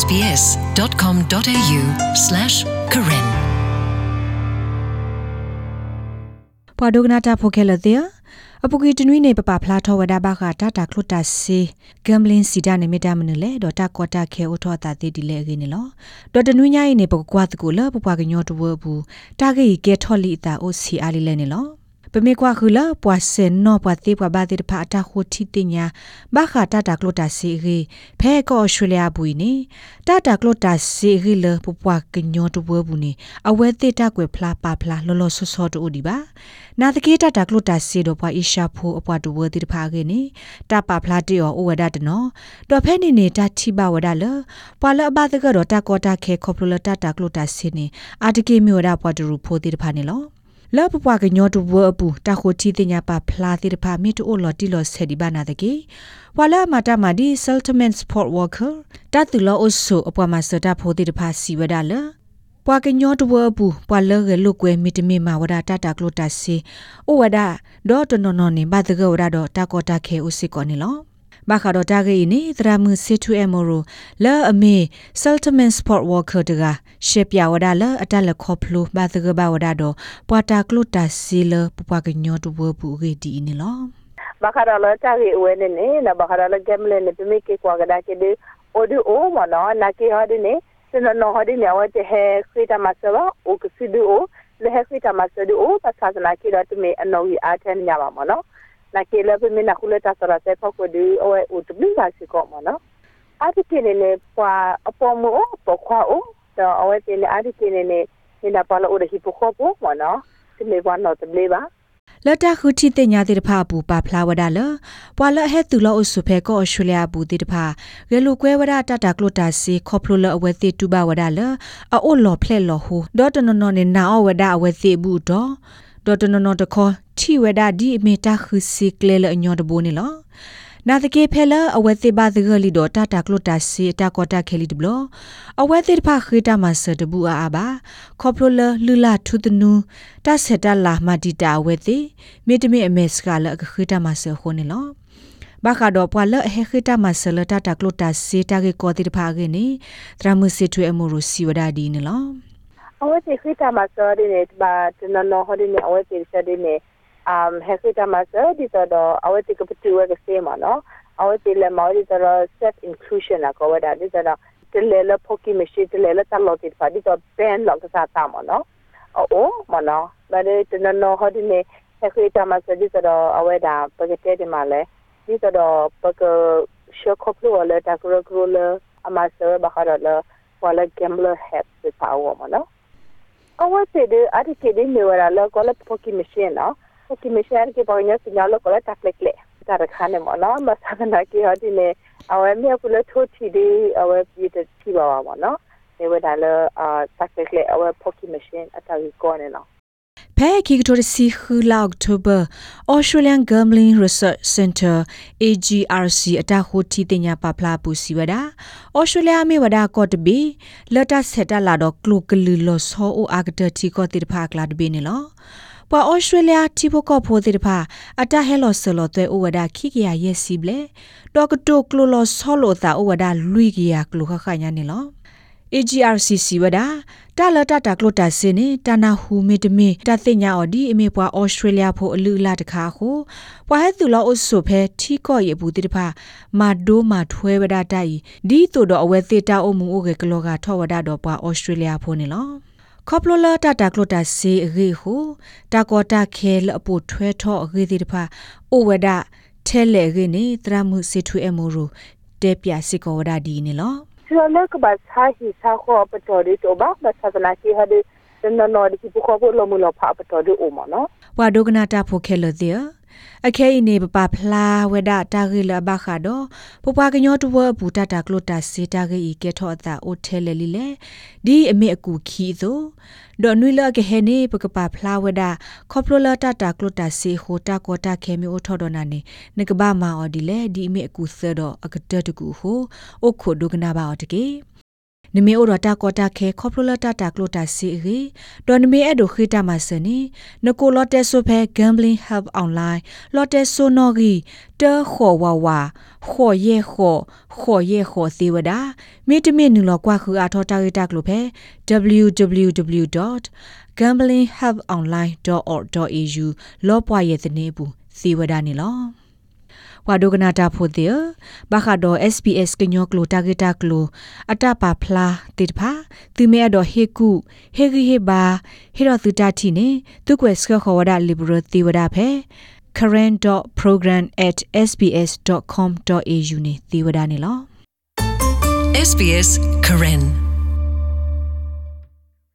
sbs.com.au/karen ပဝဒကနာတာဖိုခဲလတဲ့အပုကီတနွိနေပပဖလာထောဝဒဘာခတာတာခလုတာစီဂမ်ဘလင်းစီဒါနေမီတာမနလေဒေါ်တာကောတာခဲအိုထောတာတေဒီလေကိနေလောဒေါ်တနွိညာယိနေပကွာတကူလပပကညောတဝဘူးတာဂေကေထောလီတာအိုစီအာလီလေနေလော ပမေကွာခူလာပွာစင်နောပွာတေပွာဘာတိဖာတာခိုတီတင်ညာဘာခတာတာကလိုတာစီရီဖဲကောဩစတြေးလျဘူးနီတာတာကလိုတာစီရီလပပွာကညောတဝဘူးနီအဝဲတေတာကွယ်ဖလာပါဖလာလောလောဆောဆောတူဒီပါနာတကေတာတာကလိုတာစီတော့ပွာအီရှာဖိုအပွာတဝတိဖာကေနီတာပါဖလာတေယောဩဝဒတနောတော့ဖဲနေနေတာချိပါဝဒလပွာလအဘတကတော့တာကောတာခဲခေါပလိုတာတာကလိုတာစီနီအာတကေမျိုးဒါပွာတရူဖိုတိဖာနေလော လောပပွားကညောတူဝအပူတခိုတီတင်ညာပါဖလာတိတဖာမီတူအိုလော်တီလော်ဆက်ဒီဘာနာတကေဝါလာမတာမာဒီဆယ်တမန်စပေါ့ဝါကာတတူလောအိုဆိုအပွားမစတာဖိုတိတဖာစီဝဒါလပွားကညောတူဝအပူပွာလောကလုကွဲမီတမီမာဝဒါတတာကလိုတစီအိုဝဒါဒေါ်တနော်နော်နေဘာတကောဒါတော့တာကောတာခဲဥစီကောနေလော ဘာခါတော့တာဂေနီသရမှုစစ်ထွေအမောလာအမေဆယ်တမန်စပေါ့ဝါကာတကရှေပြဝဒါလာအတလခေါဖလိုဘာသကဘာဝဒါတော့ပွာတာကလုတာစီလပပကညောတူဘပူဂေဒီနီလော bakarala tari uene ne na bakarala gemle ne tumi ke kwa gada ke de odu o mana na ke hadi ne sino no hadi ne awate he krita masawa o kusidu o le he krita masadu o pasasa na ke da tumi anowi aten nyama mana na ke le pe mina kule ta sara se ko ko du o o tu bi ga si ko mo no ati ke ne ne kwa apo mo o po kwa o to o e te ne ati ke ne ne ni na pa la o de hi po ko po mo no ti me wa no te ble ba လတခုတီတင်ညာတိတဖာပူပါဖလာဝဒါလပွာလဟဲတူလောအဆုဖဲကောအရှူလျာဘူးတိတဖာရေလူကွဲဝဒတတာကလိုတာစီခေါပလိုလအဝဲတိတူပါဝဒါလအိုလောဖလက်လောဟူဒေါ်တနနော်နေနာအဝဒါအဝဲတိဘူးတော့ ဒေါ်တနနော်တခေါ်ထီဝဒါဒီအမီတာခုစီကလေလအညောတဘိုးနေလောနာတကေဖဲလအဝဲတိပါသဂလီတော့တာတာကလိုတာစီတာကောတာခဲလီဒဘလအဝဲတိဖာခိတာမဆတဘူးအာဘာခေါပလိုလလူလာထုတနူတာဆက်တာလာမတီတာဝဲတိမေတမေအမေစကလအခခိတာမဆခိုနေလောဘာခါတော့ပွာလဟေခိတာမဆလတာတာကလိုတာစီတာကေကောတိဖာကေနေတရမစစ်ထွေအမှုရစီဝဒါဒီနေလော awete khita masori ne ba tnano hori ne awete sadi ne um hekita masori to do awete ko putu wa ke sema no awete le maori to set inclusion na ko wada di to tele le poki meshi tele le talo ti pa di to ben lo ka sa ta mo no o o mo no ba de tnano hori ne hekita masori to do aweda pagete de male di to do pag shokoplo le ta kro kro le amasori ba khara le wala gambler hat se pa wo mo no အဝတ်စေတဲ့အတိကေဒီနေဝရလာကောလပိုကီမရှင်နော်ပိုကီမရှင်ကေပေါ်ညစညာလကောလတက်လက်လက်တာရခါနေမ နော်မဆာနာကေဟာဒီနေအဝဲမြေကုလထိုတီဒီအဝဲပြည်တတီပါပါနော်နေဝဒါလအာတက်လက်လက်အဝဲပိုကီမရှင်အတာကြီးကောနေနော်ဖဲခိကတိုစီခူလာအောက်တိုဘာ Australian Gambling Research Center AGRC အတာခိုတီတင်ညာပပလာပူစီဝဒ Australia မေဝဒကော့တဘီလတ်တဆက်တလာတော့ကလုကလူလောဆောအိုအာဂတတီကောတိတဖာကလာဒဘီနေလောပွာဩစတြေးလျတီဘကောဖိုတိတဖာအတဟဲလောဆလောတဲဩဝဒခိကရရက်စီဘလေတော့ကတိုကလိုလောဆောလောတာဩဝဒလူီကရကလုခခညာနေလော AGRCC ဝဒတာလတာတာကလိုတာစင်းနေတာနာဟူမီတမီတာသိညာအော်ဒီအမေပွားဩစတြေးလျဖို့အလူလာတခါခုပွားဟဲသူလောအုဆုဖဲထီကော့ရဘူးတိတဖာမာဒိုမာထွဲဝဒတိုင်ဒီတို့တော့အဝဲသေးတာအုံမူအိုကေကလောကထောဝဒတော့ပွားဩစတြေးလျဖို့နေလောခေါပလိုလာတာတာကလိုတာစီရီဟုတာကောတာခဲလအပူထွဲထောအဂေဒီတဖာအိုဝဒထဲလေရင်းနေတရမှုစီထွေအမိုရူတဲပြစီကောဝဒဒီနေလော Sila ke basah hisah ko apa tadi tu ba basah tanaki hadi dan no di ki ko ko lo mu lo pha apa tadi o ma no ဝါဒုကနာတာဖိုခဲလသည် အခဲဤနေပပဖလာဝဒတာဂိလဘခါဒပပကညောတဝဘူတတာကလိုတာစေတာဂိကေထောအတာအိုထဲလေလီလေဒီအမေအကူခီသောဒေါ်နွေလကဟဲနေပကပဖလာဝဒခေါပလိုလာတတာကလိုတာစေဟိုတာကောတာခဲမီအိုထောဒနာနေနကဘာမာအော်ဒီလေဒီအမေအကူသတော့အကတတကူဟိုအိုခိုဒုကနာဘာအော်တကေ နမေဩရတာကောတာခဲခေါပလိုလတာတာကလိုတာစီရီဒေါ်နမေအဲ့ဒိုခိတာမစနီနကိုလော့တဲဆိုဖဲ gambling help online လော့တဲဆိုနော်ဂီတဲခေါ်ဝါဝါခေါ်ရဲခေါ်ခေါ်ရဲခေါ်သေးဝဒမိတမိနူလောကွာခူအထောတာရတာကလိုဖဲ www.gamblinghelponline.org.au လောပွားရဲ့တဲ့နေဘူးသေဝဒနေလော ဝါဒိုကနာတာဖိုတေဘာခါဒို SPS ကညောကလိုတာဂီတာကလိုအတပါဖလာတိတဖာသူမဲတော့ဟေကုဟေဂီဟေဘာဟေရသူတာတီနေသူကွယ်စခခေါ်ဝဒလီဘရတီဝဒဖဲ current.program@sbs.com.au နေသီဝဒနေလော SBS Karen